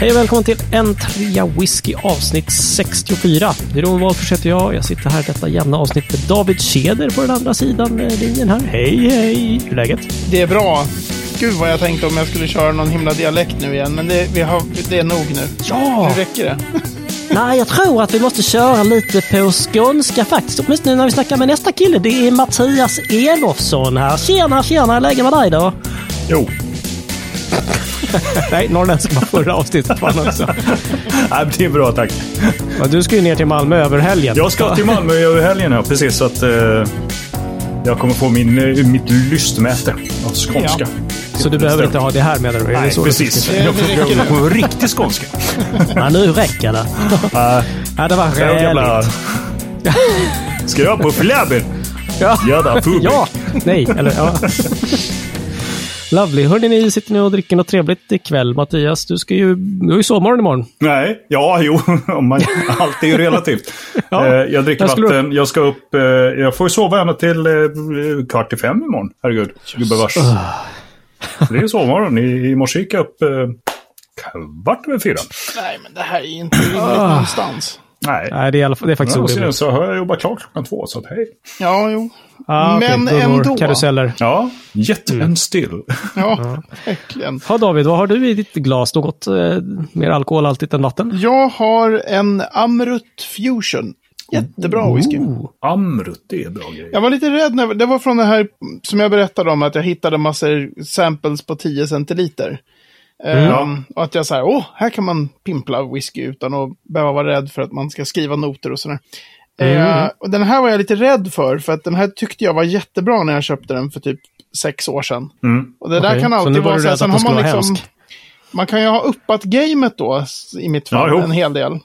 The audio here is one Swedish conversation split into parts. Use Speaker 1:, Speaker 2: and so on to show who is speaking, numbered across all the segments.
Speaker 1: Hej och välkommen till en trea whisky avsnitt 64. Jeroen Wahlfors heter jag. Jag sitter här i detta jämna avsnitt med David Keder på den andra sidan eh, linjen här. Hej, hej! Hur är läget?
Speaker 2: Det är bra. Gud vad jag tänkte om jag skulle köra någon himla dialekt nu igen, men det, vi har, det är nog nu.
Speaker 1: Ja!
Speaker 2: Nu räcker det.
Speaker 1: Nej, jag tror att vi måste köra lite på skånska faktiskt. Åtminstone när vi snackar med nästa kille. Det är Mattias Elofsson här. Tjena, tjena! Hur är läget med dig då?
Speaker 3: Jo.
Speaker 1: Nej, norrländska var förra avsnittet han också.
Speaker 3: Nej, det är bra tack.
Speaker 1: Ja, Du ska ju ner till Malmö över helgen.
Speaker 3: Jag ska till Malmö över helgen, ja. Precis. Så att eh, jag kommer få min, eh, mitt lystmäte av skånska.
Speaker 1: Så du behöver inte ha det här med dig? Är det
Speaker 3: Nej,
Speaker 1: du
Speaker 3: precis. Jag får riktig skånska.
Speaker 1: Ja, nu räcker det.
Speaker 3: Uh,
Speaker 1: Ja, det var
Speaker 3: jävla...
Speaker 1: härligt.
Speaker 3: Ska jag på flabben?
Speaker 1: Ja.
Speaker 3: Jädra fubbe.
Speaker 1: ja! Nej, eller ja. Lovely. Hörni, ni sitter nu och dricker något trevligt ikväll. Mattias, du ska ju... Du har ju sovmorgon imorgon.
Speaker 3: Nej, ja, jo. man, allt är ju relativt.
Speaker 1: Ja.
Speaker 3: Eh, jag dricker vatten. Jag ska upp... eh, jag får ju sova ända till eh, kvart i fem imorgon. Herregud. Gubevars. Så det är sovmorgon. I, I morse gick jag upp kvart över fyra.
Speaker 2: Nej, men det här är inte rimligt någonstans.
Speaker 3: Nej.
Speaker 1: Nej, det är, i alla fall, det är faktiskt
Speaker 3: Ja,
Speaker 1: orimligt.
Speaker 3: så har jag jobbat klart klockan två, så att hej.
Speaker 2: Ja, jo.
Speaker 1: Ah.
Speaker 2: Men
Speaker 1: Gungor,
Speaker 2: ändå.
Speaker 1: Karuseller.
Speaker 3: Ja, yet
Speaker 1: Mm.
Speaker 3: and still.
Speaker 2: Ja, verkligen.
Speaker 1: Ja, David, vad har du i ditt glas? Något eh, mer alkohol alltid än vatten?
Speaker 2: Jag har en Amrut Fusion. Jättebra whisky.
Speaker 1: Oh.
Speaker 3: Amrut, det är bra grejer.
Speaker 2: Jag var lite rädd när, det var från det här som jag berättade om, att jag hittade massor samples på 10 centiliter. Ehm, och att jag så här, åh, här kan man pimpla whisky utan att behöva vara rädd för att man ska skriva noter och sådär. Eh, och den här var jag lite rädd för, för att den här tyckte jag var jättebra när jag köpte den för typ sex år sedan.
Speaker 3: Mm.
Speaker 2: Och det där
Speaker 1: Okej,
Speaker 2: kan
Speaker 1: så
Speaker 2: alltid
Speaker 1: var
Speaker 2: vara så här, sen har man liksom,
Speaker 1: hemsk.
Speaker 2: man kan ju ha uppat gamet då, i mitt fall,
Speaker 3: Ja,
Speaker 2: en hel del.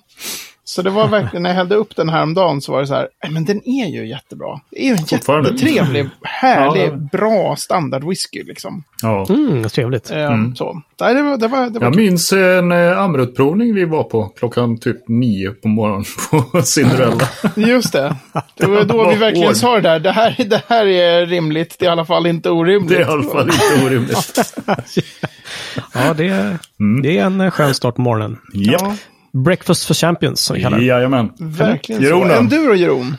Speaker 2: Så det var verkligen, när jag hällde upp den här om dagen så var det så här, "Nej, men den är ju jättebra. Det är ju en jättetrevlig, härlig,
Speaker 3: Ja.
Speaker 2: bra standard whisky liksom.
Speaker 3: Ja.
Speaker 1: Mm, trevligt.
Speaker 2: Eh, Så. Nej, det var, det var, det var
Speaker 3: Jag minns en eh, Amrut-provning vi var på klockan typ nio på morgonen på Cinderella.
Speaker 2: Just det. Det var då vi verkligen sa det där. Det här, det här är rimligt. Det är i alla fall inte orimligt.
Speaker 3: Det är i alla fall inte orimligt.
Speaker 1: Ja, det är,
Speaker 3: Mm.
Speaker 1: det är en skön start på morgonen.
Speaker 2: Ja,
Speaker 1: Breakfast for Champions, som vi kallar det.
Speaker 3: Jajamän.
Speaker 2: verkligen
Speaker 3: Jeroen
Speaker 2: så.
Speaker 3: då?
Speaker 2: Enduro Jeroen.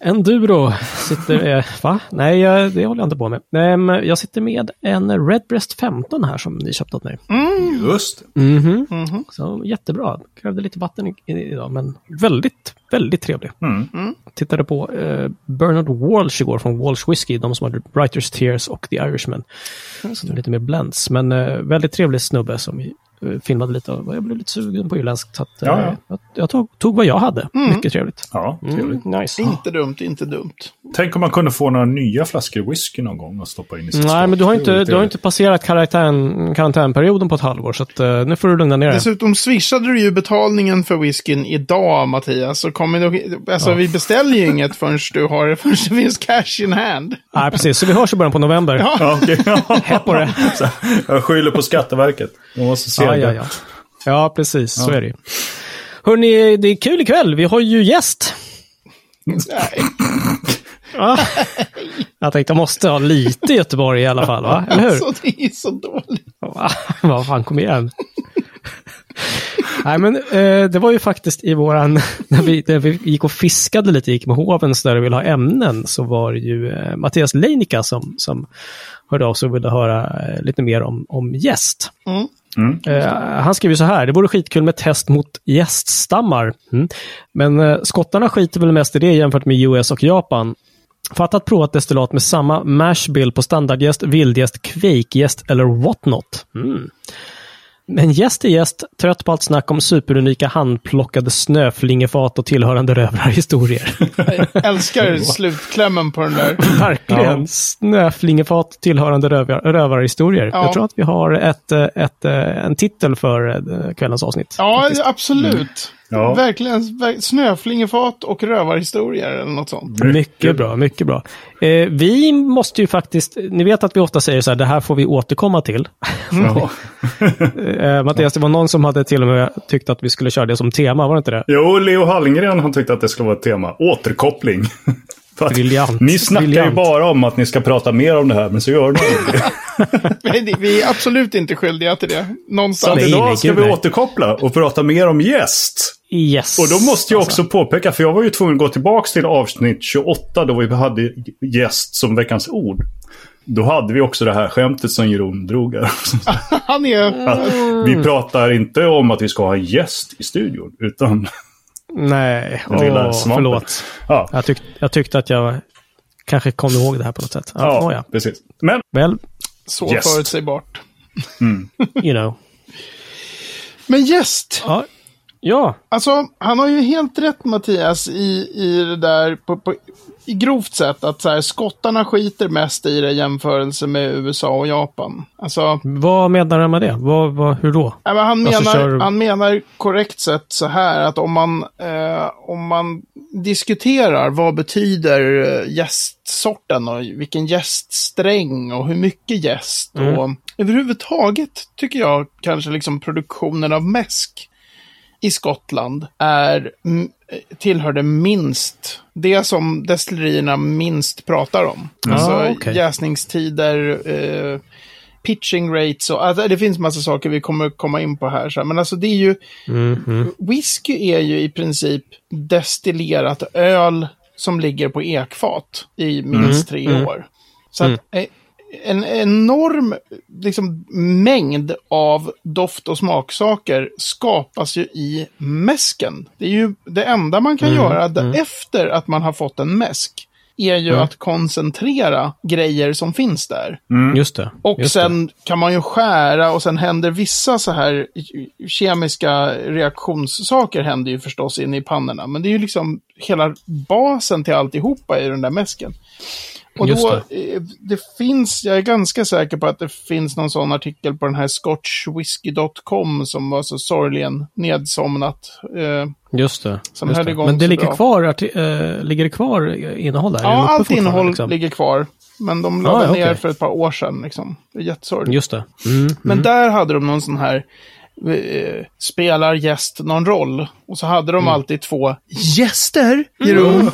Speaker 1: Enduro sitter... Eh, va? Nej, det håller jag inte på med. Jag sitter med en Redbreast 15 här som ni köpte åt mig.
Speaker 3: Just
Speaker 1: Mhm.
Speaker 2: Mhm.
Speaker 1: Så jättebra. Krävde lite vatten idag, men väldigt, väldigt trevlig.
Speaker 3: Mm.
Speaker 1: Tittade på eh, Bernard Walsh igår från Walsh Whiskey, de som hade Writers Tears och The Irishman. Så lite mer blends, men eh, väldigt trevlig snubbe som vi filmade lite och jag blev lite sugen på irländskt. Så att, eh,
Speaker 3: Ja, ja.
Speaker 1: Jag, jag tog, tog vad jag hade. Mycket trevligt.
Speaker 3: Ja, trevligt.
Speaker 1: Mm, nice.
Speaker 2: Inte dumt, inte dumt.
Speaker 3: Tänk om man kunde få några nya flaskor whisky någon gång och stoppa in i sitt
Speaker 1: Nej, men du har inte, du har inte passerat karantän, karantänperioden på ett halvår, så att, eh, nu får du lugna ner dig.
Speaker 2: Dessutom swishade du ju betalningen för whiskyn idag, Mattias. Så kommer du, alltså, vi beställer ju inget förrän du har, förrän det finns cash in hand.
Speaker 1: Nej, precis. Så vi hörs i början på november.
Speaker 2: Ja.
Speaker 3: Ja, okej.
Speaker 1: Hepp på det.
Speaker 3: Jag skyller på Skatteverket. De måste se
Speaker 1: Ja,
Speaker 3: det.
Speaker 1: ja, ja. Ja, precis. Så är det ju. Hörni, det är kul ikväll. Vi har ju gäst.
Speaker 2: Nej.
Speaker 1: Ja. Jag tänkte jag måste ha lite Göteborg i alla fall, va? Eller hur?
Speaker 2: Alltså, det är så dåligt.
Speaker 1: Va? Vad fan, kom igen. Nej, men eh, det var ju faktiskt i våran, när vi, när vi gick och fiskade lite, gick med hoven så där och ville ha ämnen, så var det ju eh, Mattias Leinika som, som hörde av sig och ville höra eh, lite mer om, om gäst.
Speaker 2: Mm.
Speaker 3: Mm.
Speaker 1: Eh, han skriver så här, det vore skitkul med test mot gäststammar. Mm. Men eh, skottarna skiter väl mest i det jämfört med US och Japan. Fatta att prova ett destillat med samma mash bill på standardgäst, vildgäst, kveikgäst eller whatnot. Mm. Men gäst är gäst, trött på allt snack om superunika handplockade snöflingefat och tillhörande rövarhistorier.
Speaker 2: Jag älskar slutklämmen på den där.
Speaker 1: Verkligen.
Speaker 3: Ja.
Speaker 1: Snöflingefat tillhörande rövar, rövarhistorier.
Speaker 2: Ja.
Speaker 1: Jag tror att vi har ett, ett, en titel för eh, kvällens avsnitt.
Speaker 2: Ja,
Speaker 1: faktiskt.
Speaker 2: absolut.
Speaker 3: Ja.
Speaker 2: Verkligen. ver- Snöflingefat och rövarhistorier eller något sånt.
Speaker 1: Mycket bra, mycket bra. Eh, vi måste ju faktiskt, ni vet att vi ofta säger så här, det här får vi återkomma till.
Speaker 3: Ja.
Speaker 1: Eh, Mattias, det var någon som hade till och med tyckt att vi skulle köra det som tema, var det inte det?
Speaker 3: Jo, Leo Hallengren han tyckte att det skulle vara ett tema. Återkoppling.
Speaker 1: Briljant.
Speaker 3: Ni snackar ju
Speaker 1: Briljant.
Speaker 3: bara om att ni ska prata mer om det här, men så gör ni inte det.
Speaker 2: Vi är absolut inte skyldiga till det.
Speaker 3: Så
Speaker 2: Någonstans.
Speaker 3: att
Speaker 1: Nej,
Speaker 3: idag ska vi återkoppla och prata mer om gäst.
Speaker 1: Yes.
Speaker 3: Och då måste jag
Speaker 1: Alltså.
Speaker 3: också påpeka, för jag var ju tvungen att gå tillbaka till avsnitt 28 då vi hade gäst som veckans ord. Då hade vi också det här skämtet som Jeroen drog här.
Speaker 2: Han är...
Speaker 3: Att vi pratar inte om att vi ska ha en gäst i studion, utan
Speaker 1: Nej, åh, förlåt.
Speaker 3: ja,
Speaker 1: Jag, tyck, jag tyckte att jag kanske kom ihåg det här på något sätt. Ja,
Speaker 3: ja,
Speaker 1: ja.
Speaker 3: precis. Men
Speaker 1: Väl,
Speaker 2: Så
Speaker 3: Gäst.
Speaker 2: förutsägbart.
Speaker 1: you know.
Speaker 2: Men gäst.
Speaker 1: Ja. Ja.
Speaker 2: Alltså, han har ju helt rätt Mattias i, i det där, på, på, i grovt sett, att så här, skottarna skiter mest i det i jämförelse med USA och Japan. Alltså,
Speaker 1: Vad menar han med det? Vad, vad, hur då?
Speaker 2: nej, men han,
Speaker 1: Alltså,
Speaker 2: menar,
Speaker 1: kör-
Speaker 2: han menar korrekt sett så här att om man, eh, om man diskuterar vad betyder eh, gästsorten och vilken gäststräng och hur mycket gäst
Speaker 1: Mm.
Speaker 2: och överhuvudtaget tycker jag kanske liksom produktionen av mäsk i Skottland är, mm, tillhör det minst, det som destillerierna minst pratar om.
Speaker 1: Ja,
Speaker 2: alltså
Speaker 1: okej.
Speaker 2: jäsningstider, eh, pitching rates och alltså, det finns massa saker vi kommer komma in på här. Så. Men alltså det är ju,
Speaker 1: Mhm.
Speaker 2: whisky är ju i princip destillerat öl som ligger på ekfat i minst tre
Speaker 1: Mm.
Speaker 2: år. Så att eh, en enorm liksom, mängd av doft och smaksaker skapas ju i mäsken. Det är ju det enda man kan göra d- efter att man har fått en mäsk. Är ju att koncentrera grejer som finns där.
Speaker 1: Just det.
Speaker 2: Och
Speaker 1: just
Speaker 2: sen kan man ju skära och sen händer vissa så här kemiska reaktionssaker händer ju förstås inne i pannorna. Men det är ju liksom hela basen till alltihopa i den där mäsken. Och
Speaker 1: Just
Speaker 2: då, eh, det finns, jag är ganska säker på att det finns någon sån artikel på den här scotchwhisky.com som var så sorgligen nedsomnat. Eh.
Speaker 1: Just det.
Speaker 2: Som
Speaker 1: just det. Men det ligger
Speaker 2: bra.
Speaker 1: kvar, eh, ligger det kvar innehåll där?
Speaker 2: Ja, allt innehåll
Speaker 1: liksom?
Speaker 2: ligger kvar. Men de
Speaker 1: Ah,
Speaker 2: lade
Speaker 1: ja,
Speaker 2: ner
Speaker 1: okej.
Speaker 2: för ett par år sedan. Liksom. Det är jättesorgligt.
Speaker 1: Just det. Mm.
Speaker 2: Men där hade de någon sån här spelar gäst någon roll? Och så hade de
Speaker 1: Mm.
Speaker 2: alltid två gäster i rum.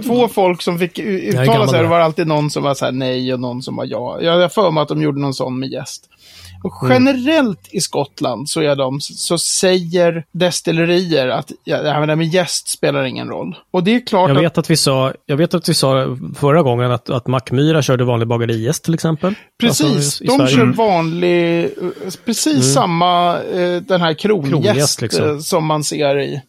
Speaker 2: två folk som fick uttala sig. Det var alltid någon som var så här nej och någon som var ja. Jag har för mig att de gjorde någon sån med gäst. Och
Speaker 1: Mm.
Speaker 2: generellt i Skottland så, är de, så säger destillerier att ja, det här med gäst spelar ingen roll. Och det är klart
Speaker 1: Jag
Speaker 2: att
Speaker 1: vet att vi sa, jag vet att vi sa förra gången att, att Mackmyra körde vanlig bagerigäst till exempel.
Speaker 2: Precis,
Speaker 1: Alltså, i- i
Speaker 2: de kör vanlig, eh, precis samma, eh, den här krongäst
Speaker 1: Krongäst, liksom.
Speaker 2: eh, som man ser i,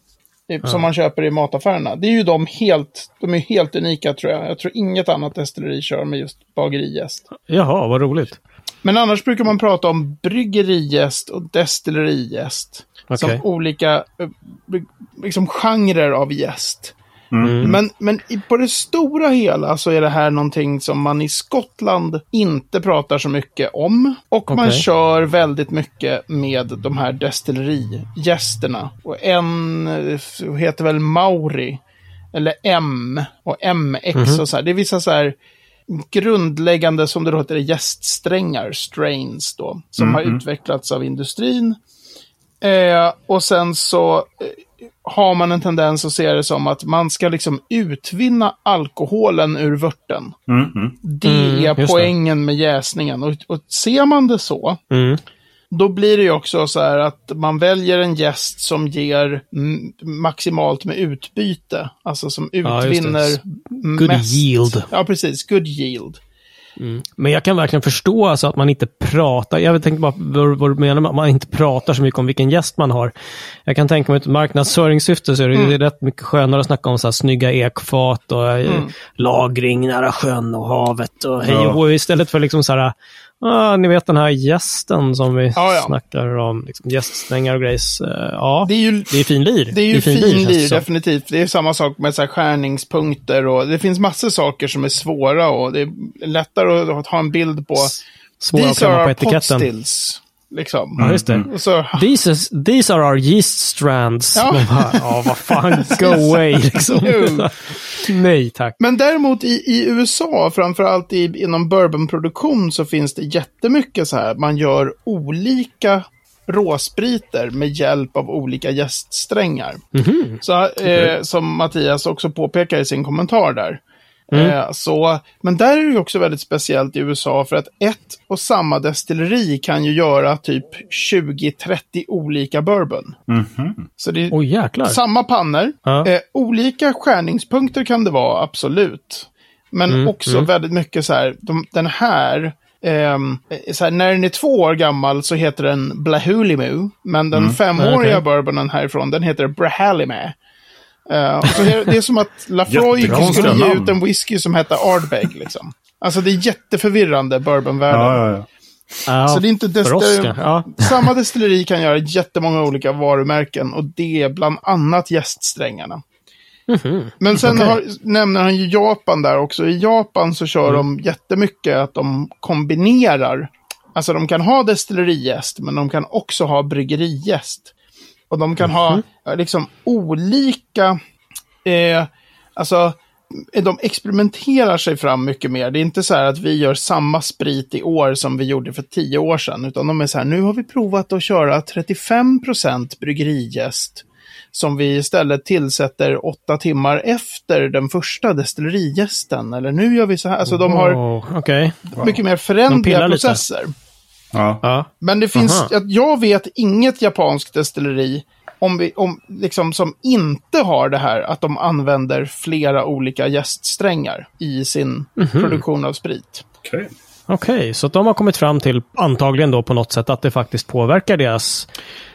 Speaker 2: i som man köper i mataffärerna. Det är ju de helt, de är helt unika tror jag. Jag tror inget annat destilleri kör med just bagerigäst.
Speaker 1: Jaha, vad roligt.
Speaker 2: Men annars brukar man prata om bryggerigäst och destillerigäst.
Speaker 1: Okej.
Speaker 2: Som olika eh, liksom, genrer av gäst.
Speaker 1: Mm.
Speaker 2: Men, men i, på det stora hela så är det här någonting som man i Skottland inte pratar så mycket om. Och man
Speaker 1: Okej.
Speaker 2: kör väldigt mycket med de här destillerigästerna. Och en eh, heter väl Mauri. Eller M och MX
Speaker 1: Mhm.
Speaker 2: och så här. Det är vissa så här grundläggande, som det då heter, gäststrängar, strains då, som har utvecklats av industrin. Eh, och sen så eh, har man en tendens att se det som att man ska liksom utvinna alkoholen ur vörten.
Speaker 3: Mm, mm.
Speaker 2: Det
Speaker 1: Mm,
Speaker 2: är
Speaker 1: det.
Speaker 2: poängen med jäsningen. Och, och ser man det så,
Speaker 1: Mm.
Speaker 2: Då blir det ju också så här att man väljer en gäst som ger mm, maximalt med utbyte. Alltså som
Speaker 1: Ja,
Speaker 2: utvinner
Speaker 1: Good
Speaker 2: mest.
Speaker 1: yield.
Speaker 2: Ja, precis. Good yield.
Speaker 1: Men jag kan verkligen förstå alltså att man inte pratar. Jag tänkte bara vad, vad du menar med att man inte pratar så mycket om vilken gäst man har. Jag kan tänka mig att marknadsföringssyfte så är det
Speaker 2: Mm.
Speaker 1: det är rätt mycket skönare att snacka om så här snygga ekfat och eh,
Speaker 2: Mm.
Speaker 1: lagring nära sjön och havet och hej
Speaker 3: Ja.
Speaker 1: och hå, istället för liksom så här, ah, ni vet den här gästen som vi
Speaker 2: Ja, ja.
Speaker 1: snackar om, liksom gäststrängar och grejs. Eh, ja,
Speaker 2: Det är ju
Speaker 1: det är fin lir.
Speaker 2: Det är ju fin
Speaker 1: känns det
Speaker 2: lir,
Speaker 1: som.
Speaker 2: definitivt. Det är samma sak med så här skärningspunkter och det finns massor saker som är svåra och det är lättare att ha en bild på.
Speaker 1: Svåra att klämma på etiketten.
Speaker 2: potstills. Liksom.
Speaker 1: Ja, just det.
Speaker 2: Så,
Speaker 1: These, is, these are our yeast strands.
Speaker 2: Ja.
Speaker 1: Bara, Ja, vad fan, go away liksom. Nej, tack.
Speaker 2: Men däremot i, i USA, framförallt i, inom bourbonproduktion, så finns det jättemycket så här. Man gör olika råspriter med hjälp av olika gäststrängar.
Speaker 1: Mhm.
Speaker 2: Så, eh, som Mattias också påpekar i sin kommentar där.
Speaker 1: Mm.
Speaker 2: Eh, så, men där är det ju också väldigt speciellt i USA för att ett och samma destilleri kan ju göra typ 20-30 olika bourbon. Så det är
Speaker 1: jäklar.
Speaker 2: samma pannor.
Speaker 1: Ja.
Speaker 2: Eh, olika skärningspunkter kan det vara, absolut. Men
Speaker 1: Mm,
Speaker 2: också väldigt mycket så här, de, den här, så här, när den är två år gammal så heter den Blahulimu. Men den femåriga
Speaker 1: Okej.
Speaker 2: bourbonen härifrån, den heter Brahalime. Eh, så det det är som att Lafroy skulle ge ut en whisky som heter Ardbeg. Liksom. Alltså det är jätteförvirrande, bourbonvärlden.
Speaker 3: Ja, ja, ja.
Speaker 2: Så det är inte destilleri.
Speaker 1: Ja.
Speaker 2: Samma destilleri kan göra jättemånga olika varumärken och det är bland annat gäststrängarna. Men sen
Speaker 1: Okej.
Speaker 2: har, nämner han ju Japan där också. I Japan så kör de jättemycket att de kombinerar. Alltså de kan ha destillerijäst, men de kan också ha bryggerijäst. Och de kan ha eh, liksom olika, eh, alltså eh, de experimenterar sig fram mycket mer. Det är inte så här att vi gör samma sprit i år som vi gjorde för tio år sedan. Utan de är så här, nu har vi provat att köra 35% bryggerijäst. Som vi istället tillsätter åtta timmar efter den första destillerijästen. Eller nu gör vi så här. Alltså de har
Speaker 1: Oh, Okej.
Speaker 2: mycket mer
Speaker 1: De
Speaker 2: förändliga
Speaker 1: pillar lite.
Speaker 3: Ja.
Speaker 1: Ja.
Speaker 2: Men det finns,
Speaker 1: Aha.
Speaker 2: att jag vet inget japanskt destilleri om vi, om, liksom, som inte har det här att de använder flera olika jäststrängar i sin
Speaker 1: Mhm.
Speaker 2: produktion av sprit.
Speaker 3: Okej.
Speaker 1: Okej, så de har kommit fram till, antagligen då på något sätt, att det faktiskt påverkar deras,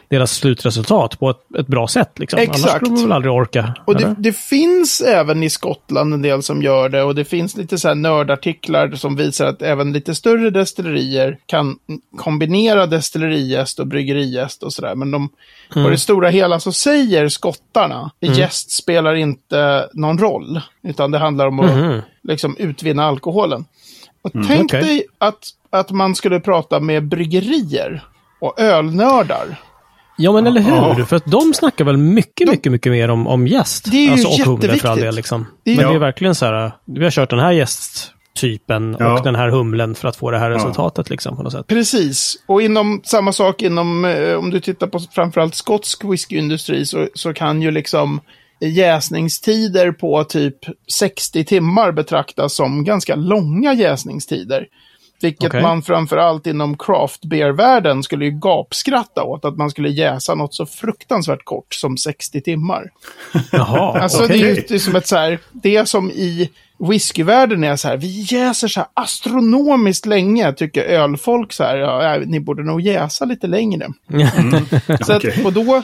Speaker 1: deras slutresultat på ett, ett bra sätt. Liksom. Annars
Speaker 2: Exakt.
Speaker 1: skulle de väl aldrig orka.
Speaker 2: Och det, det finns även i Skottland en del som gör det och det finns lite så här nördartiklar som visar att även lite större destillerier kan kombinera destillerijäst och bryggerijäst och sådär. Men de, på det stora hela så säger skottarna, jäst spelar inte någon roll, utan det handlar om att
Speaker 1: Mhm.
Speaker 2: liksom utvinna alkoholen. Och tänk
Speaker 1: okej.
Speaker 2: dig att, att man skulle prata med bryggerier och ölnördar.
Speaker 1: Ja, men eller hur?
Speaker 3: Ja.
Speaker 1: För att de snackar väl mycket, mycket, mycket mer om, om gäst.
Speaker 2: Det är ju
Speaker 1: alltså, och humle för all del. Liksom.
Speaker 2: Det är-
Speaker 1: Men det är
Speaker 3: Ja.
Speaker 1: verkligen så här, vi har kört den här gästtypen
Speaker 3: Ja.
Speaker 1: och den här humlen för att få det här resultatet. Liksom, på något sätt.
Speaker 2: Precis, och inom samma sak inom, eh, om du tittar på framförallt skotsk whiskyindustri så, så kan ju liksom jäsningstider på typ 60 timmar betraktas som ganska långa jäsningstider. Vilket
Speaker 1: Okej.
Speaker 2: man framförallt inom craft beer-världen skulle ju gapskratta åt, att man skulle jäsa något så fruktansvärt kort som 60 timmar.
Speaker 1: Jaha,
Speaker 2: Alltså
Speaker 1: okej.
Speaker 2: det är ju det är som ett så här, det som i whiskyvärlden är så här, vi jäser så här astronomiskt länge, tycker ölfolk så här, ja, ni borde nog jäsa lite längre. Så, att, och då,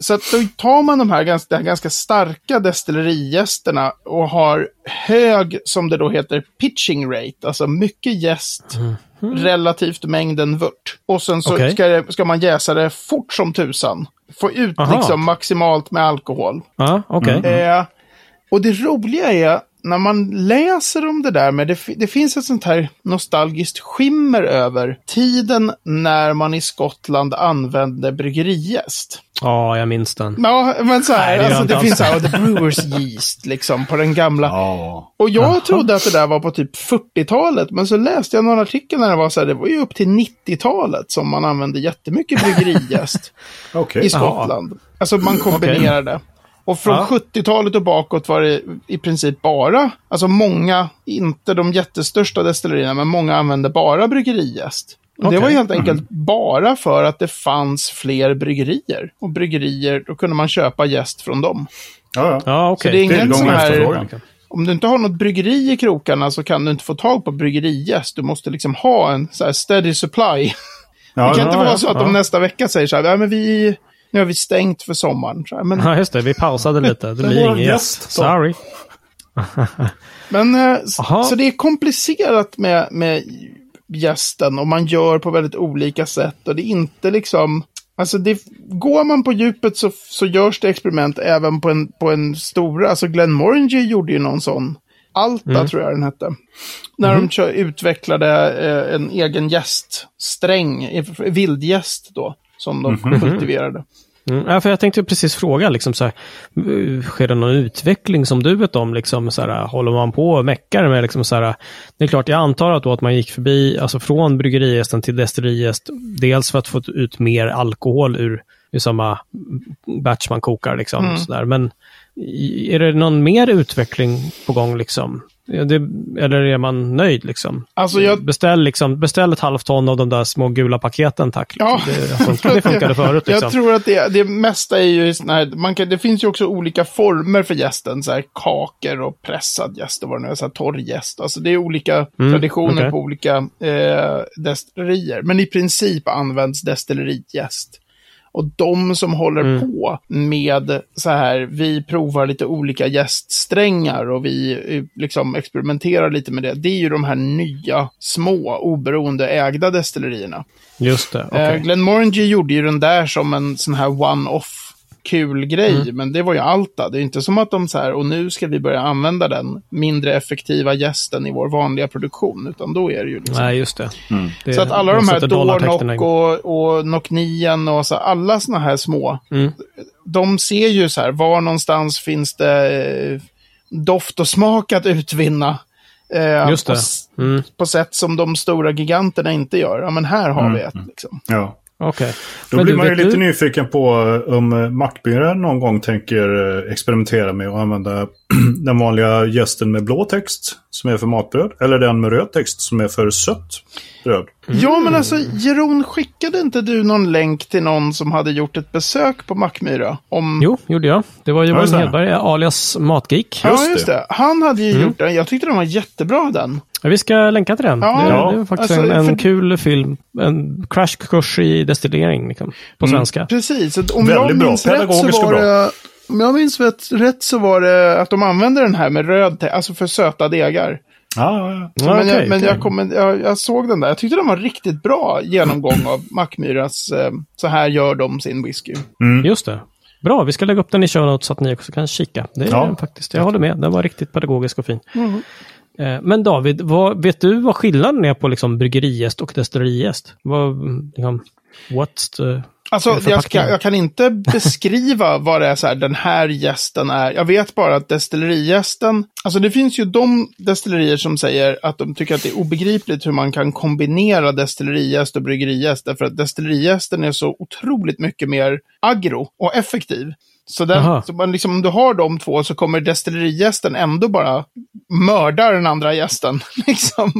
Speaker 2: så att då tar man de här ganska, de här ganska starka destillerijästerna och har hög, som det då heter, pitching rate, alltså mycket jäst relativt mängden vört. Och sen så
Speaker 1: Okej.
Speaker 2: ska, det, ska man jäsa det fort som tusan. Få ut
Speaker 1: Aha.
Speaker 2: liksom maximalt med alkohol.
Speaker 1: Ja, okej.
Speaker 2: Eh, och det roliga är, när man läser om det där, med det, det finns ett sånt här nostalgiskt skimmer över tiden när man i Skottland använde bryggerijäst.
Speaker 1: Ja, jag minns den.
Speaker 2: Ja, men så här,
Speaker 1: Nej, det
Speaker 2: alltså det finns så här, the brewers yeast, liksom, på den gamla.
Speaker 3: Ja.
Speaker 2: Och jag trodde att det där var på typ 40-talet, men så läste jag någon artikel när det var så här, det var ju upp till 90-talet som man använde jättemycket bryggerijäst
Speaker 3: Okej.
Speaker 2: i Skottland. Alltså man kombinerade. Och från
Speaker 1: Ja.
Speaker 2: 70-talet och bakåt var det i princip bara, alltså många, inte de jättestörsta destillerierna, men många använde bara bryggerijäst. Och Det var helt enkelt bara för att det fanns fler bryggerier. Och bryggerier, då kunde man köpa jäst från dem.
Speaker 3: Ja, ja.
Speaker 1: Ja, okej.
Speaker 2: Så det är ingen sån här... Om du inte har något bryggeri i krokarna så kan du inte få tag på bryggerijäst. Du måste liksom ha en så här steady supply.
Speaker 3: Ja,
Speaker 2: det kan inte
Speaker 3: ja,
Speaker 2: vara
Speaker 3: ja.
Speaker 2: så att de nästa vecka säger så här, ja, men vi, nu har vi stängt för sommaren. Så här, men
Speaker 1: Ja, just det. Vi pausade lite. Det blir ingen
Speaker 3: en
Speaker 1: gäst. Sorry.
Speaker 2: Men eh,
Speaker 1: Aha.
Speaker 2: så det är komplicerat med, med gästen och man gör på väldigt olika sätt och det är inte liksom Alltså det, går man på djupet så, så görs det experiment även på en, på en stora, alltså Glenn Moringer gjorde ju någon sån. Alta tror jag den hette. När de kör, utvecklade eh, en egen gäststräng, vildgäst då, som de kultiverade.
Speaker 1: Mm, ja, för jag tänkte precis fråga, liksom, så här, eh, sker det någon utveckling som du vet om? Liksom, så här, håller man på och meckar med? Liksom, så här, det är klart, jag antar att, då att man gick förbi, alltså från bryggerijästen till destillerijäst, dels för att få ut mer alkohol ur, ur samma batch man kokar. Liksom, så där. Men är det någon mer utveckling på gång? Liksom? Det, eller är man nöjd liksom?
Speaker 2: Alltså jag,
Speaker 1: Beställ, liksom, beställ ett halvt ton av de där små gula paketen tack.
Speaker 2: Ja.
Speaker 1: Det, funkar, det funkade förut. Liksom.
Speaker 2: jag tror att det, det mesta är ju sån här, man kan, det finns ju också olika former för gästen, så här kakor och pressad gäst och vad det nu är, så här torr gäst. Alltså det är olika traditioner
Speaker 1: okej.
Speaker 2: på olika eh, destillerier. Men i princip används destillerijäst. Och de som håller på med så här, vi provar lite olika gäststrängar och vi eh, liksom experimenterar lite med det. Det är ju de här nya, små, oberoende ägda destillerierna.
Speaker 1: Just det, okej.
Speaker 2: Eh, Glenmorangie gjorde ju den där som en sån här one-off kul grej,
Speaker 1: Mm.
Speaker 2: men det var ju Alta. Det är inte som att de så här, och nu ska vi börja använda den mindre effektiva gästen i vår vanliga produktion, utan då är det ju liksom...
Speaker 1: Nej, just det. det
Speaker 2: Så att alla de här Dornock och, och Nocknien och så, alla såna här små,
Speaker 1: Mm.
Speaker 2: de ser ju så här, var någonstans finns det eh, doft och smak att utvinna. Eh,
Speaker 1: Just
Speaker 2: på,
Speaker 1: det. Mm.
Speaker 2: på sätt som de stora giganterna inte gör. Ja, men här har vi ett. Liksom.
Speaker 3: Ja.
Speaker 1: Okej.
Speaker 3: Då
Speaker 1: Men
Speaker 3: blir man ju lite
Speaker 1: du-
Speaker 3: nyfiken på om eh, Mackbyrån någon gång tänker eh, experimentera med att använda den vanliga gästen med blå text som är för matbröd. Eller den med röd text som är för sött bröd.
Speaker 2: Ja, men alltså, Jeroen, skickade inte du någon länk till någon som hade gjort ett besök på Mackmyra? Om...
Speaker 1: Jo, gjorde jag. Det var
Speaker 3: Ja,
Speaker 1: Johan
Speaker 3: det.
Speaker 1: Hedberg, alias Matgeek.
Speaker 2: ja,
Speaker 3: just det.
Speaker 2: Han hade ju gjort den. Jag tyckte den var jättebra, den.
Speaker 1: Ja, Vi ska länka till den.
Speaker 2: Ja,
Speaker 1: det,
Speaker 3: ja.
Speaker 1: det är faktiskt
Speaker 2: Alltså,
Speaker 1: en, en
Speaker 2: för-
Speaker 1: kul film. En crashkurs i destillering liksom, på svenska.
Speaker 2: Precis. så Om jag
Speaker 3: Väldigt bra.
Speaker 2: minns rätt så var
Speaker 3: bra.
Speaker 2: det... Om jag minns rätt så var det att de använde den här med röd te, alltså för söta degar.
Speaker 3: Ja, ja,
Speaker 2: men jag,
Speaker 1: okej,
Speaker 2: men
Speaker 1: okej.
Speaker 2: jag, kommer, jag, jag såg den där. Jag tyckte den var riktigt bra genomgång av Mackmyras eh, Så här gör de sin whisky.
Speaker 1: Just det. Bra, vi ska lägga upp den i show notes så att ni också kan kika. Det är
Speaker 3: Ja.
Speaker 1: den faktiskt, jag håller med. Den var riktigt pedagogisk och fin.
Speaker 2: Mm.
Speaker 1: Eh, Men David, vad, vet du vad skillnaden är på liksom bryggerijäst och destillerijäst? Vad, liksom, what's the...
Speaker 2: Alltså, jag, ska, jag kan inte beskriva vad det är så här, den här gästen är. Jag vet bara att destillerijästen, alltså det finns ju de destillerier som säger att de tycker att det är obegripligt hur man kan kombinera destillerijäst och bryggerijäst, därför att destillerijästen är så otroligt mycket mer agro och effektiv. Så, den,
Speaker 1: Aha.
Speaker 2: så man liksom, om du har de två så kommer destillerijästen ändå bara mörda den andra gästen. liksom.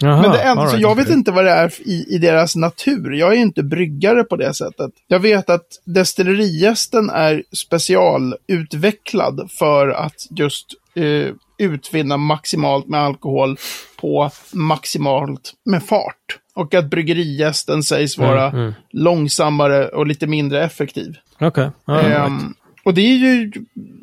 Speaker 1: Jaha,
Speaker 2: Men det är,
Speaker 1: all
Speaker 2: så
Speaker 1: right.
Speaker 2: jag vet inte vad det är i, i deras natur. Jag är inte bryggare på det sättet. Jag vet att destillerijästen är specialutvecklad för att just eh, utvinna maximalt med alkohol på maximalt med fart. Och att bryggerijästen sägs vara
Speaker 1: mm.
Speaker 2: långsammare och lite mindre effektiv.
Speaker 1: Okej, all right.
Speaker 2: Och det är ju,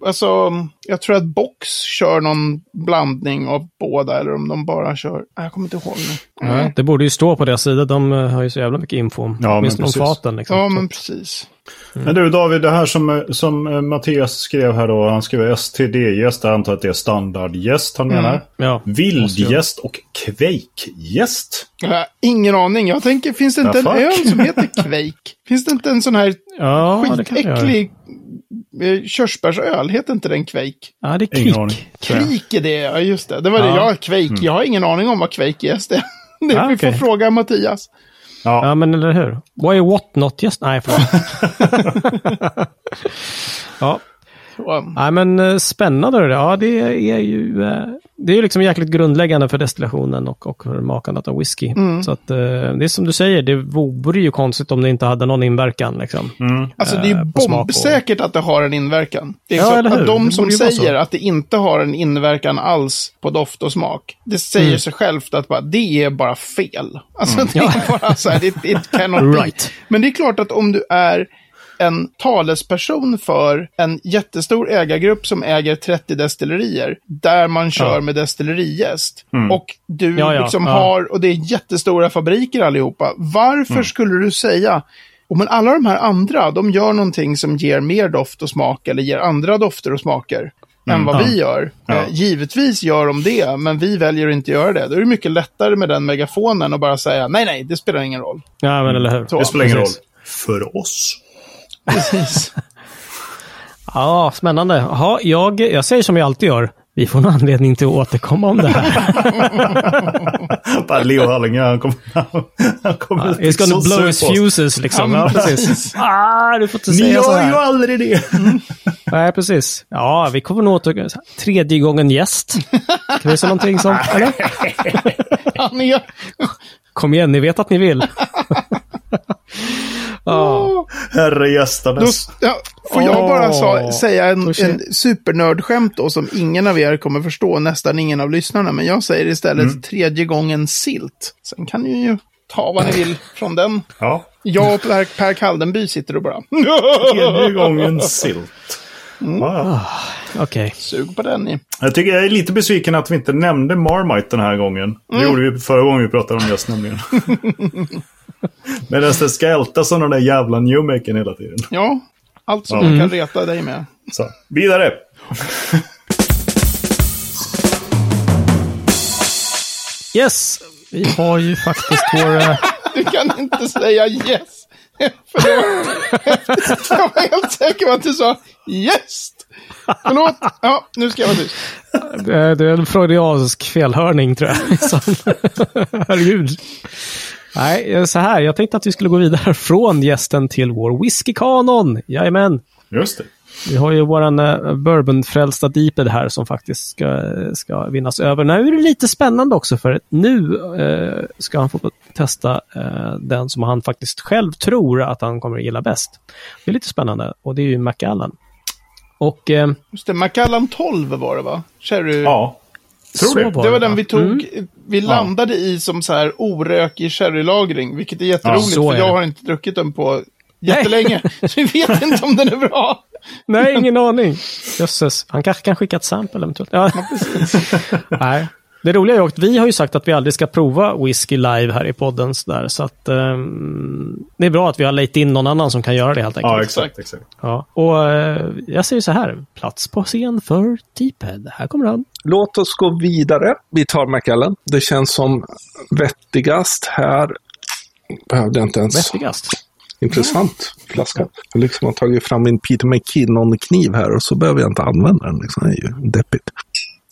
Speaker 2: alltså, jag tror att Box kör någon blandning av båda, eller om de bara kör, Nej, jag kommer inte ihåg nu.
Speaker 1: Ja, det borde ju stå på deras sida. De eh, har ju så jävla mycket info om,
Speaker 3: Ja, men
Speaker 1: åtminstone om faten. Liksom.
Speaker 2: Ja,
Speaker 1: Så
Speaker 2: men precis.
Speaker 3: Men du David, det här som, eh, som eh, Mattias skrev här då. Han skrev STD-gäst. Jag antar att det är standardgäst han menar.
Speaker 1: ja.
Speaker 3: Vildgäst och kvejkgäst.
Speaker 2: Har ingen aning. Jag tänker, finns det inte
Speaker 3: Ja,
Speaker 2: en
Speaker 3: fuck.
Speaker 2: öl som heter Quake? Finns det inte en sån här
Speaker 1: Ja,
Speaker 2: skitäcklig körsbärsöl? Heter inte den Quake?
Speaker 1: Ja, det är jag.
Speaker 2: Kvik är det, ja just det. Det var det,
Speaker 1: Ja.
Speaker 2: ja, Quake. Jag har ingen aning om vad Quake är. Det, det
Speaker 1: Ah,
Speaker 2: vi får
Speaker 1: okej.
Speaker 2: fråga Mattias.
Speaker 3: Ja,
Speaker 1: Ja, men eller hur? Why what not just? Nej, förlåt. ja,
Speaker 2: Så,
Speaker 1: Nej, men eh, spännande. Ja, det är ju eh, det är ju liksom jäkligt grundläggande för destillationen och, och för makandet av whisky.
Speaker 2: Mm.
Speaker 1: Så att eh, det är som du säger, det vore ju konstigt om det inte hade någon inverkan. Liksom.
Speaker 2: Alltså det är ju
Speaker 1: smak och-
Speaker 2: bombsäkert att det har en inverkan. Det är
Speaker 1: Ja,
Speaker 2: så
Speaker 1: eller hur?
Speaker 2: att de
Speaker 1: Det
Speaker 2: som säger att det inte har en inverkan alls på doft och smak, det säger
Speaker 1: Mm.
Speaker 2: sig självt att bara, det är bara fel. Alltså det är bara så här, it, it cannot be.
Speaker 1: Right.
Speaker 2: Men det är klart att om du är en talesperson för en jättestor ägargrupp som äger 30 destillerier, där man kör
Speaker 1: Ja.
Speaker 2: med destillerijäst. Och du
Speaker 1: Ja, ja,
Speaker 2: liksom
Speaker 1: ja.
Speaker 2: har, och det är jättestora fabriker allihopa. Varför
Speaker 1: Mm.
Speaker 2: skulle du säga, och men alla de här andra, de gör någonting som ger mer doft och smak, eller ger andra dofter och smaker. Än vad
Speaker 1: Mm. Ja.
Speaker 2: vi gör.
Speaker 3: Ja.
Speaker 2: Eh, givetvis gör de det, men vi väljer att inte göra det. Då är det mycket lättare med den megafonen och bara säga nej, nej, det spelar ingen roll.
Speaker 1: Ja, men eller hur?
Speaker 2: Så.
Speaker 3: det spelar ingen roll. För oss.
Speaker 2: Precis.
Speaker 1: Ja, spännande. Jaha, jag, jag säger som jag alltid gör. Vi får en anledning till att återkomma om det här.
Speaker 3: Bara Leo Hallinge, han kommer... Han kommer
Speaker 1: It's gonna blow his fuses liksom.
Speaker 2: Ja,
Speaker 1: Ja, precis. Ah, du får inte
Speaker 3: Ni
Speaker 1: säga så
Speaker 3: gör ju
Speaker 1: här.
Speaker 3: aldrig det.
Speaker 1: Nej, precis. Ja, vi kommer nog åter... Tredje gången gäst. Kan vi säga någonting sånt, eller? Kom igen, ni vet att ni vill. Ja.
Speaker 3: Herre
Speaker 2: Då,
Speaker 3: gästandes.
Speaker 2: ja, får jag bara sa,
Speaker 1: Åh,
Speaker 2: säga en, en supernördskämt då som ingen av er kommer förstå, nästan ingen av lyssnarna. Men jag säger istället tredje gången silt. Sen kan ni ju ta vad ni vill från den.
Speaker 3: Ja.
Speaker 2: Jag och Per, per Kaldenby sitter och bara
Speaker 3: Tredje gången silt. Ja.
Speaker 1: Okej.
Speaker 2: sug på den ni.
Speaker 3: Jag tycker jag är lite besviken att vi inte nämnde Marmite den här gången. Det gjorde vi förra gången vi pratade om gäst nämligen. Medan det ska ältas som den där jävla Newmaken hela tiden.
Speaker 2: Ja, allt som
Speaker 3: Ja.
Speaker 2: man kan reta dig med.
Speaker 3: Så, vidare!
Speaker 1: Yes, vi har ju faktiskt vår... eh,
Speaker 2: Du kan inte säga yes. Förlåt. Jag var helt säker på att du sa yes. Förlåt. Ja, nu ska jag vara tyst.
Speaker 1: Det är en freudiansk felhörning tror jag. Herregud. Nej, eh, så här. Jag tänkte att vi skulle gå vidare från gästen till vår whiskykanon. Jajamän.
Speaker 3: Just det.
Speaker 1: Vi har ju våran uh, bourbonfrälsta Deeped här som faktiskt ska, ska vinnas över. Nu är det lite spännande också för nu eh, ska han få testa eh, den som han faktiskt själv tror att han kommer att gilla bäst. Det är lite spännande och det är ju Macallan. Och eh,
Speaker 2: Just det, Macallan 12 var det va? Cherry.
Speaker 3: Ja. Tror det.
Speaker 1: var
Speaker 2: Det var
Speaker 1: va?
Speaker 2: den vi tog,
Speaker 1: Mm.
Speaker 2: vi landade i som så här orökig sherrylagring, vilket är jätteroligt för
Speaker 1: är
Speaker 2: jag
Speaker 1: det.
Speaker 2: har inte druckit den på jättelänge. så vi vet inte om den är bra.
Speaker 1: Nej, ingen aning. Jösses, han kanske kan skicka ett sample eventuellt. Ja. Nej. Det roliga är att vi har ju sagt att vi aldrig ska prova whisky live här i podden. Så, där, så att ehm, det är bra att vi har lejt in någon annan som kan göra det helt enkelt.
Speaker 3: Ja, exakt. exakt.
Speaker 1: Ja, och eh, jag säger så här, plats på scen för Deephead. Här kommer han.
Speaker 4: Låt oss gå vidare. Vi tar Macallan. Det känns som vettigast här. Behövde jag inte ens.
Speaker 1: Vettigast.
Speaker 4: Intressant flaska. Jag liksom har tagit fram min Peter McKinnon-kniv här och så behöver jag inte använda den. Liksom. Det är ju deppigt.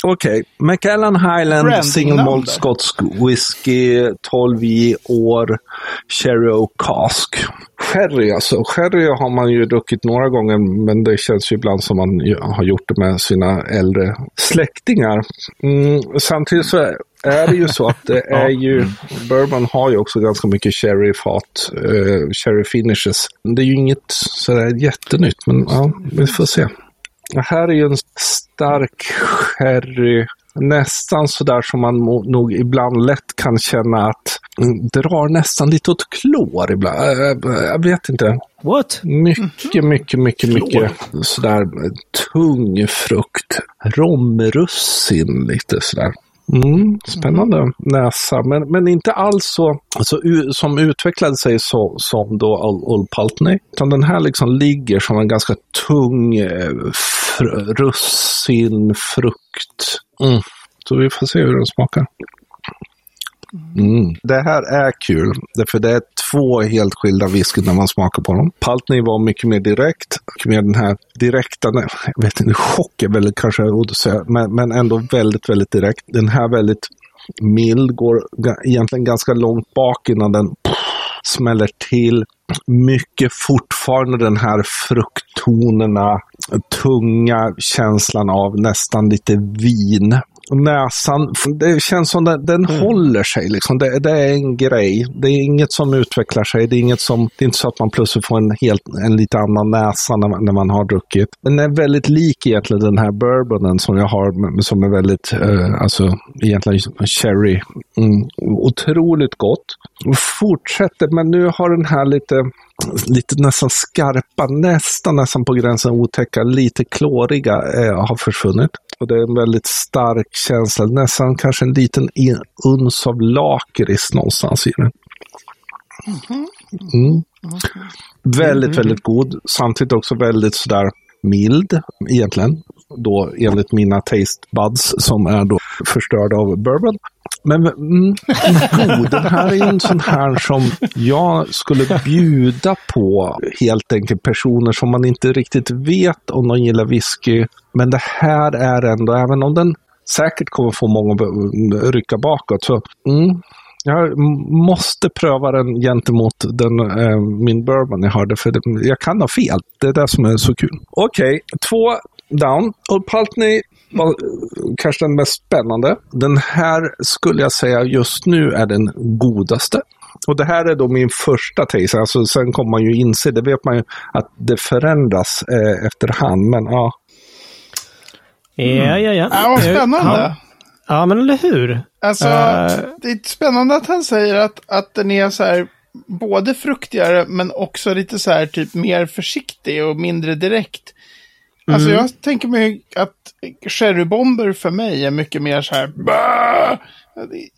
Speaker 4: Okej, Macallan Highland
Speaker 2: Branding
Speaker 4: Single Malt
Speaker 2: där.
Speaker 4: Skotsk Whisky 12 i år Sherry och Cask. Sherry alltså. Sherry har man ju druckit några gånger men det känns ju ibland som man har gjort det med sina äldre släktingar. Mm, samtidigt så är det ju så att det är ju, bourbon har ju också ganska mycket sherryfat, uh, sherry finishes. Det är ju inget sådär jättenytt men ja, vi får se. Det här är ju en stark sherry. Nästan sådär som man nog ibland lätt kan känna att mm, drar nästan lite åt klor ibland. Äh, Jag vet inte.
Speaker 1: What?
Speaker 4: Mycket, mycket, mycket, mycket sådär eh, tung frukt. Romrussin lite sådär. Mm, spännande näsa, men, men inte alls så alltså, som utvecklade sig så, som då Old, Pulteney. Utan den här liksom ligger som en ganska tung fr, russin, frukt. Mm. Så vi får se hur den smakar. Mm. Det här är kul, därför det är två helt skilda whisky när man smakar på dem. Paltney var mycket mer direkt, mycket mer den här direkta, nej, jag vet inte, chock är väl kanske ord att säga, men, men ändå väldigt, väldigt direkt. Den här väldigt mild, går egentligen ganska långt bak innan den smäller till. Mycket fortfarande den här frukttonerna, tunga känslan av nästan lite vin. Näsan, det känns som den, den håller sig. Liksom. Det, det är en grej. Det är inget som utvecklar sig. Det är, inget som, det är inte så att man plötsligt får en, helt, en lite annan näsa när man, när man har druckit. Den är väldigt lik egentligen den här bourbonen som jag har, som är väldigt, eh, alltså egentligen cherry. Mm, otroligt gott. Fortsätter, men nu har den här lite lite nästan skarpa, nästan nästan på gränsen otäcka, lite klåriga eh, har försvunnit. Och det är en väldigt stark känsla, nästan kanske en liten in- uns av lakrits någonstans i den. Mm. Väldigt, väldigt god. Samtidigt också väldigt sådär mild egentligen. Då enligt mina taste buds som är då förstörda av bourbon. Men mm, god, den här är ju en sån här som jag skulle bjuda på helt enkelt personer som man inte riktigt vet om de gillar whisky. Men det här är ändå, även om den säkert kommer få många att rycka bakåt, så mm, Jag måste pröva den gentemot den, eh, min bourbon jag hörde, för det, jag kan ha fel. Det är det som är så kul. Okej, två down. Old Pultney var kanske den mest spännande. Den här skulle jag säga just nu är den godaste. Och det här är då min första taste. Alltså, sen kommer man ju inse, det vet man ju, att det förändras eh, efterhand. Men ja,
Speaker 1: Ja, ja, ja.
Speaker 2: Ja, vad spännande.
Speaker 1: Ja, ja men eller hur?
Speaker 2: Alltså,
Speaker 1: Eh.
Speaker 2: det är spännande att han säger att, att den är så här, både fruktigare men också lite så här typ mer försiktig och mindre direkt. Alltså
Speaker 1: Mm.
Speaker 2: jag tänker mig att sherrybomber för mig är mycket mer så här, "Bah!"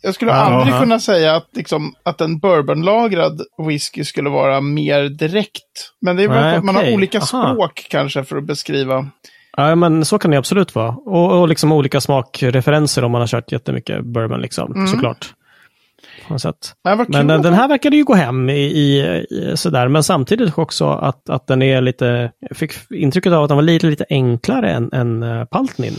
Speaker 2: Jag skulle aldrig
Speaker 3: Aha.
Speaker 2: kunna säga att, liksom, att en bourbonlagrad whisky skulle vara mer direkt. Men det är väl
Speaker 1: Nej,
Speaker 2: för att man
Speaker 1: okej.
Speaker 2: har olika
Speaker 1: Aha.
Speaker 2: språk kanske för att beskriva.
Speaker 1: Ja, men så kan det absolut vara. Och, och liksom olika smakreferenser om man har kört jättemycket bourbon, liksom, såklart. På något sätt.
Speaker 2: Men, vad
Speaker 1: Men den,
Speaker 2: att
Speaker 1: den här verkade ju gå hem i, i, i sådär. Men samtidigt också att, att den är lite... Jag fick intrycket av att den var lite, lite enklare än, än uh, Paltnin.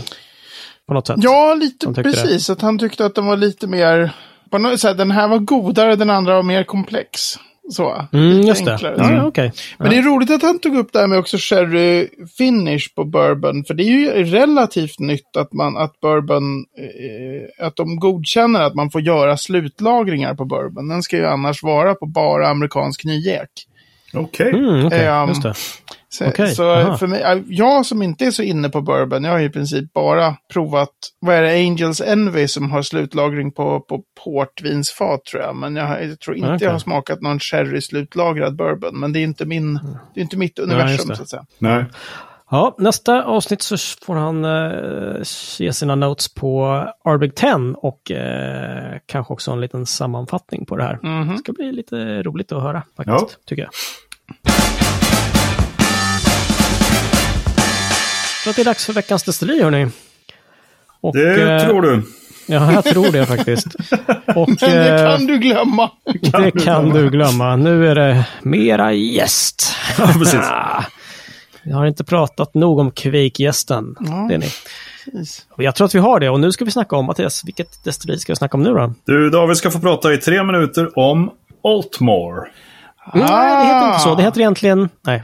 Speaker 1: På något sätt.
Speaker 2: Ja, lite precis. Att han tyckte att den var lite mer... På något sätt, den här var godare, den andra var mer komplex. Så.
Speaker 1: Mm, just det.
Speaker 2: enklare.
Speaker 1: Ja, ja, okej.
Speaker 2: Men det är roligt att han tog upp det här med också sherry finish på bourbon. För det är ju relativt nytt att, man, att bourbon, eh, att de godkänner att man får göra slutlagringar på bourbon. Den ska ju annars vara på bara amerikansk nyek.
Speaker 3: Okej.
Speaker 1: Mm, okej,
Speaker 2: Ehm,
Speaker 1: just det.
Speaker 2: Så,
Speaker 1: Okej,
Speaker 2: så för mig, äh, jag som inte är så inne på bourbon, jag har i princip bara provat, vad är det, Angels Envy som har slutlagring på, på portvinsfat tror jag. Men jag, jag tror inte
Speaker 1: Okej.
Speaker 2: jag har smakat någon sherry sluట్లాgrad bourbon. Men det är inte, min, det är inte mitt universum
Speaker 1: det.
Speaker 2: så att säga.
Speaker 3: Nej.
Speaker 1: Ja, nästa avsnitt så får han eh, ge sina notes på Arbig 10 och eh, kanske också en liten sammanfattning på det här.
Speaker 2: Mhm.
Speaker 1: Det ska bli lite roligt att höra faktiskt,
Speaker 3: Ja.
Speaker 1: tycker jag. Så att det är dags för veckans destilleri, hörni. Och,
Speaker 3: Det
Speaker 1: eh,
Speaker 3: tror du.
Speaker 1: Ja, jag tror det faktiskt. Och,
Speaker 2: Men det
Speaker 1: eh,
Speaker 2: kan du glömma.
Speaker 1: det kan du glömma. Nu är det mera gäst.
Speaker 3: Ja, precis.
Speaker 1: Ah, Vi har inte pratat nog om kvikgästen.
Speaker 2: Ja.
Speaker 1: Det ni. Jag tror att vi har det och nu ska vi snacka om, Mattias, vilket destilleri ska vi snacka om nu då?
Speaker 3: Du, David ska få prata i tre minuter om Altmore.
Speaker 1: Nej, det heter inte
Speaker 2: Ah.
Speaker 1: så. Det heter egentligen... Nej.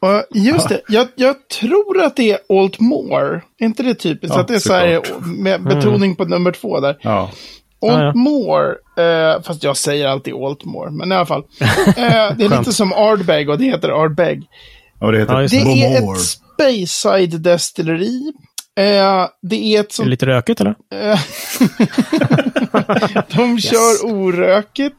Speaker 2: Och just det, jag, jag tror att det är Altmore. Är inte det typiskt?
Speaker 3: Ja,
Speaker 2: att det är så här med betoning på nummer två där.
Speaker 3: Ja.
Speaker 1: Ja, ja.
Speaker 2: Altmore, eh, fast jag säger alltid Altmore, men i alla fall. Eh, det är lite som Ardbeg och det heter Ardbeg.
Speaker 3: Och det heter
Speaker 1: Ja,
Speaker 2: Det är ett Speyside destilleri. Eh, det är ett
Speaker 1: Är
Speaker 2: som
Speaker 1: det lite rökigt eller?
Speaker 2: Eh, de kör orökigt.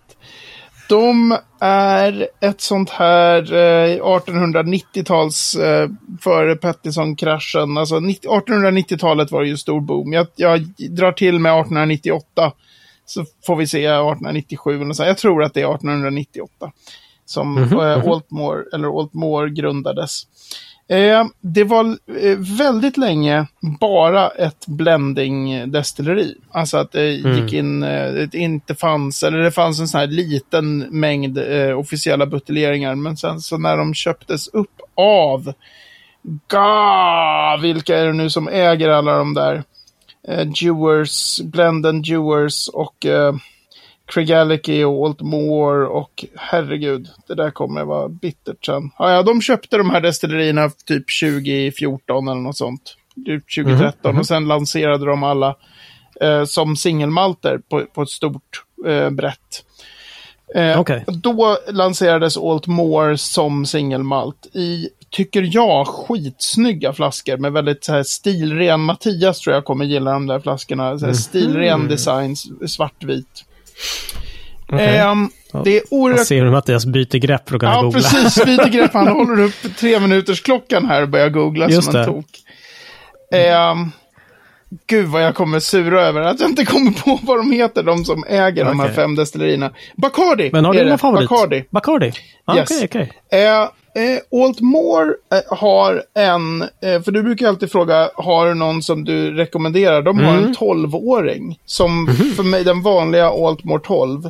Speaker 2: De är ett sånt här eh, 1890-tals eh, före Pettison-kraschen. Alltså 90 1890-talet var ju stor boom. Jag, jag drar till med 1898. Så får vi se 1897. eller så. Jag tror att det är 1898. Som eh, Altmore, eller Altmore grundades. Eh, det var eh, väldigt länge bara ett blending-destilleri. Alltså att det gick in, eh, det inte fanns, eller det fanns en sån här liten mängd eh, officiella buteljeringar. Men sen så när de köptes upp av, ga, vilka är det nu som äger alla de där? Eh, Dewars, Blenden Dewars och Craigallachie och Altmore och herregud, det där kommer vara bittert sen. Ja, ja, de köpte de här destillerierna typ 2014 eller något sånt. Typ 2013 och sen lanserade de alla eh, som singelmalter på, på ett stort eh, brett. Eh,
Speaker 1: Okej.
Speaker 2: Då lanserades Altmore som singelmalt i, tycker jag, skitsnygga flaskor med väldigt så här stilren. Mattias tror jag kommer gilla de där flaskorna. Så här Stilren design, s- svartvit.
Speaker 1: Okej.
Speaker 2: Ehm, det är
Speaker 1: Jag
Speaker 2: oerhört...
Speaker 1: ser hur Mattias byter grepp för att kunna
Speaker 2: Ja,
Speaker 1: googla.
Speaker 2: precis. Byter grepp. Han håller upp tre minuters klockan här och börjar googla
Speaker 1: Just
Speaker 2: som en
Speaker 1: det.
Speaker 2: tok. Ehm, gud vad jag kommer sura över att jag inte kommer på vad de heter, de som äger de här fem destillerierna. Bacardi
Speaker 1: Men har du någon favorit?
Speaker 2: Bacardi.
Speaker 1: Bacardi? Ah,
Speaker 2: Yes.
Speaker 1: Okej, okej.
Speaker 2: Eh, eh, Altmore eh, har en, eh, för du brukar alltid fråga, har du någon som du rekommenderar? De har
Speaker 1: Mm.
Speaker 2: en 12-åring, som
Speaker 1: Mhm.
Speaker 2: för mig den vanliga Altmore 12.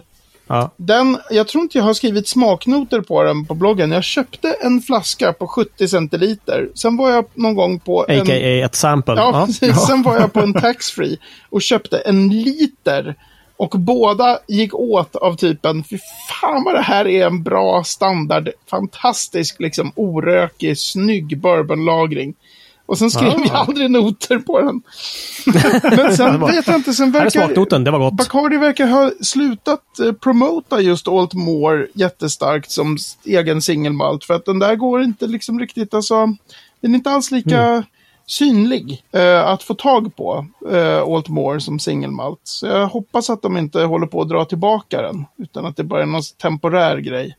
Speaker 1: Ja.
Speaker 2: Den, jag tror inte jag har skrivit smaknoter på den på bloggen. Jag köpte en flaska på 70 centiliter. Sen var jag någon gång på en...
Speaker 1: A.k.a. ett sample.
Speaker 2: Ja, precis. Sen var jag på en taxfree och köpte en liter Och båda gick åt av typen, fy fan vad det här är en bra standard, fantastisk, liksom orökig, snygg bourbonlagring. Och sen skrev
Speaker 1: Ah.
Speaker 2: vi aldrig noter på den. Men sen vet jag inte, sen verkar...
Speaker 1: det var gott.
Speaker 2: Bacardi verkar ha slutat eh, promota just Alt More jättestarkt som egen singelmalt. För att den där går inte liksom riktigt, alltså, den är inte alls lika
Speaker 1: Mm.
Speaker 2: Synlig eh, att få tag på, eh, Alt More som singelmalt. Så jag hoppas att de inte håller på att dra tillbaka den, utan att det bara är någon temporär grej.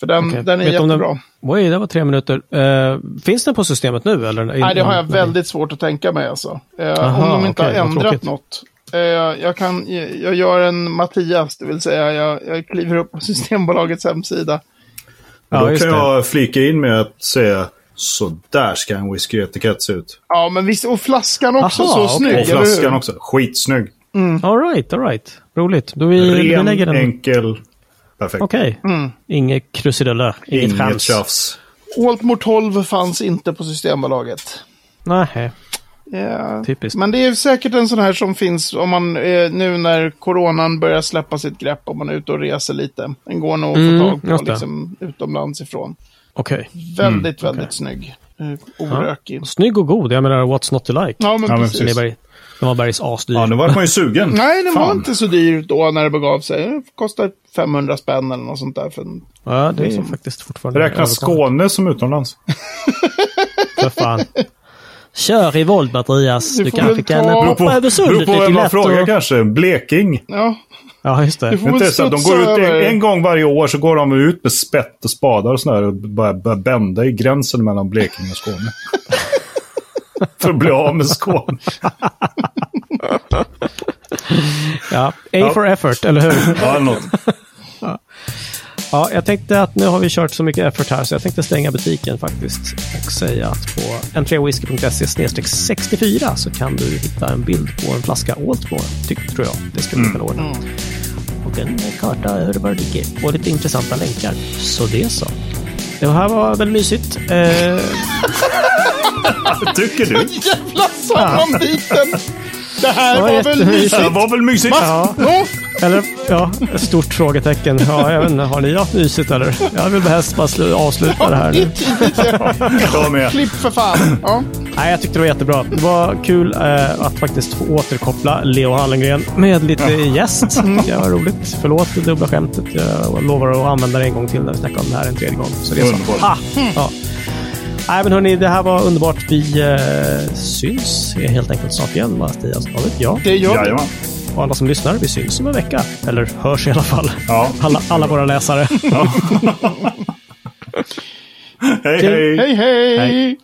Speaker 2: För den,
Speaker 1: Okej.
Speaker 2: den är
Speaker 1: Vet
Speaker 2: jättebra.
Speaker 1: Den... Oj, det var tre minuter. Eh, finns den på systemet nu? Eller?
Speaker 2: Nej, det har jag väldigt svårt att tänka mig alltså. Eh,
Speaker 1: Aha,
Speaker 2: om de inte
Speaker 1: okej,
Speaker 2: har ändrat något. Eh, jag, kan, jag gör en Mattias, det vill säga jag, jag kliver upp på Systembolagets hemsida.
Speaker 1: Ja,
Speaker 3: Då kan
Speaker 1: det.
Speaker 3: jag flika in med att säga så där ska en whisky-etikett se ut.
Speaker 2: Ja, men visst, och flaskan också
Speaker 1: Aha,
Speaker 2: så
Speaker 1: okej.
Speaker 2: snygg,
Speaker 3: Och flaskan också. Skitsnygg.
Speaker 1: All right, all right. Roligt. Då vi, vi
Speaker 3: Ren,
Speaker 1: lägger den...
Speaker 3: enkel. Perfekt.
Speaker 1: Okej. Inget krusiduller, inget,
Speaker 3: Inget
Speaker 1: chans.
Speaker 3: tjafs.
Speaker 2: Altmore 12 fanns inte på Systembolaget.
Speaker 1: Nej.
Speaker 2: Ja.
Speaker 1: Typiskt.
Speaker 2: Men det är säkert en sån här som finns om man eh, nu när coronan börjar släppa sitt grepp, om man är ute och reser lite. Den går nog att
Speaker 1: Mm,
Speaker 2: få tag på liksom, utomlands ifrån.
Speaker 1: Okej.
Speaker 2: Väldigt, väldigt
Speaker 1: okej.
Speaker 2: snygg. Eh, orökig.
Speaker 1: Snygg och god. Jag menar, what's not to like?
Speaker 2: Ja, men
Speaker 3: Ja, men
Speaker 2: precis.
Speaker 3: precis.
Speaker 1: Leberg. Den var bergs asdyr.
Speaker 3: Ja, nu var man ju sugen.
Speaker 2: Nej, den var inte så dyr då när det begav sig. Det kostar 500 spänn eller något sånt där. För en...
Speaker 1: Ja, det är
Speaker 2: Liksom.
Speaker 1: faktiskt fortfarande...
Speaker 3: Räknas. Skåne som utomlands?
Speaker 1: För fan. Kör i våld, Mattias.
Speaker 2: Du
Speaker 1: Du
Speaker 2: får
Speaker 1: kanske kan
Speaker 2: ta-
Speaker 1: hoppa
Speaker 3: Beror på,
Speaker 1: över
Speaker 3: beror
Speaker 1: sundet
Speaker 3: på
Speaker 1: lite
Speaker 3: vem man
Speaker 1: lätt.
Speaker 3: frågar
Speaker 1: Och...
Speaker 3: kanske. Bleking.
Speaker 2: Ja,
Speaker 1: Ja, just det.
Speaker 2: Du
Speaker 3: Det att de går ut en, en gång varje år så går de ut med spett och spadar och sådär och börjar, börjar bända i gränsen mellan Blekinge och Skåne. För att bli av med Skåne.
Speaker 1: Ja. A
Speaker 3: Ja.
Speaker 1: for effort, eller hur?
Speaker 3: Ja, något.
Speaker 1: Ja, jag tänkte att nu har vi kört så mycket effort här så jag tänkte stänga butiken faktiskt och säga att på n3whisky.se 64 så kan du hitta en bild på en flaska Altmore, tyck, tror jag. Det ska vi kunna ordna. Och en karta över var det ligger och lite intressanta länkar. Så det så. Det här var väldigt mysigt. Eh,
Speaker 3: Tycker du?
Speaker 2: jävla sammanbiten! Det här
Speaker 1: Det var
Speaker 2: var väl
Speaker 1: jättemysigt.
Speaker 3: Det
Speaker 2: mysigt?
Speaker 3: var väl mysigt?
Speaker 1: Ja, eller ja, ett stort frågetecken. Ja, jag vet inte, har ni haft mysigt eller? Jag vill helst bara slu- avsluta det här nu.
Speaker 2: tidigt.
Speaker 3: Jag med.
Speaker 2: Klipp för fan. Ja.
Speaker 1: Nej, jag tyckte det var jättebra. Det var kul eh, att faktiskt få återkoppla Leo Hallengren med lite gäst. Det var roligt. Förlåt det dubbla skämtet. Jag lovar att använda det en gång till när vi snackar om det här en tredje gång. Så det är så. Ah, ja. Nej, men hörni, det här var underbart. Vi eh, syns helt enkelt snart igen, Mattias. Vad vet jag?
Speaker 2: Det gör vi.
Speaker 1: Och alla som lyssnar, vi syns om en vecka. Eller hörs i alla fall.
Speaker 3: Ja.
Speaker 1: Alla, alla våra läsare.
Speaker 3: Hej, hej.
Speaker 2: Hej, hej!
Speaker 1: Hej.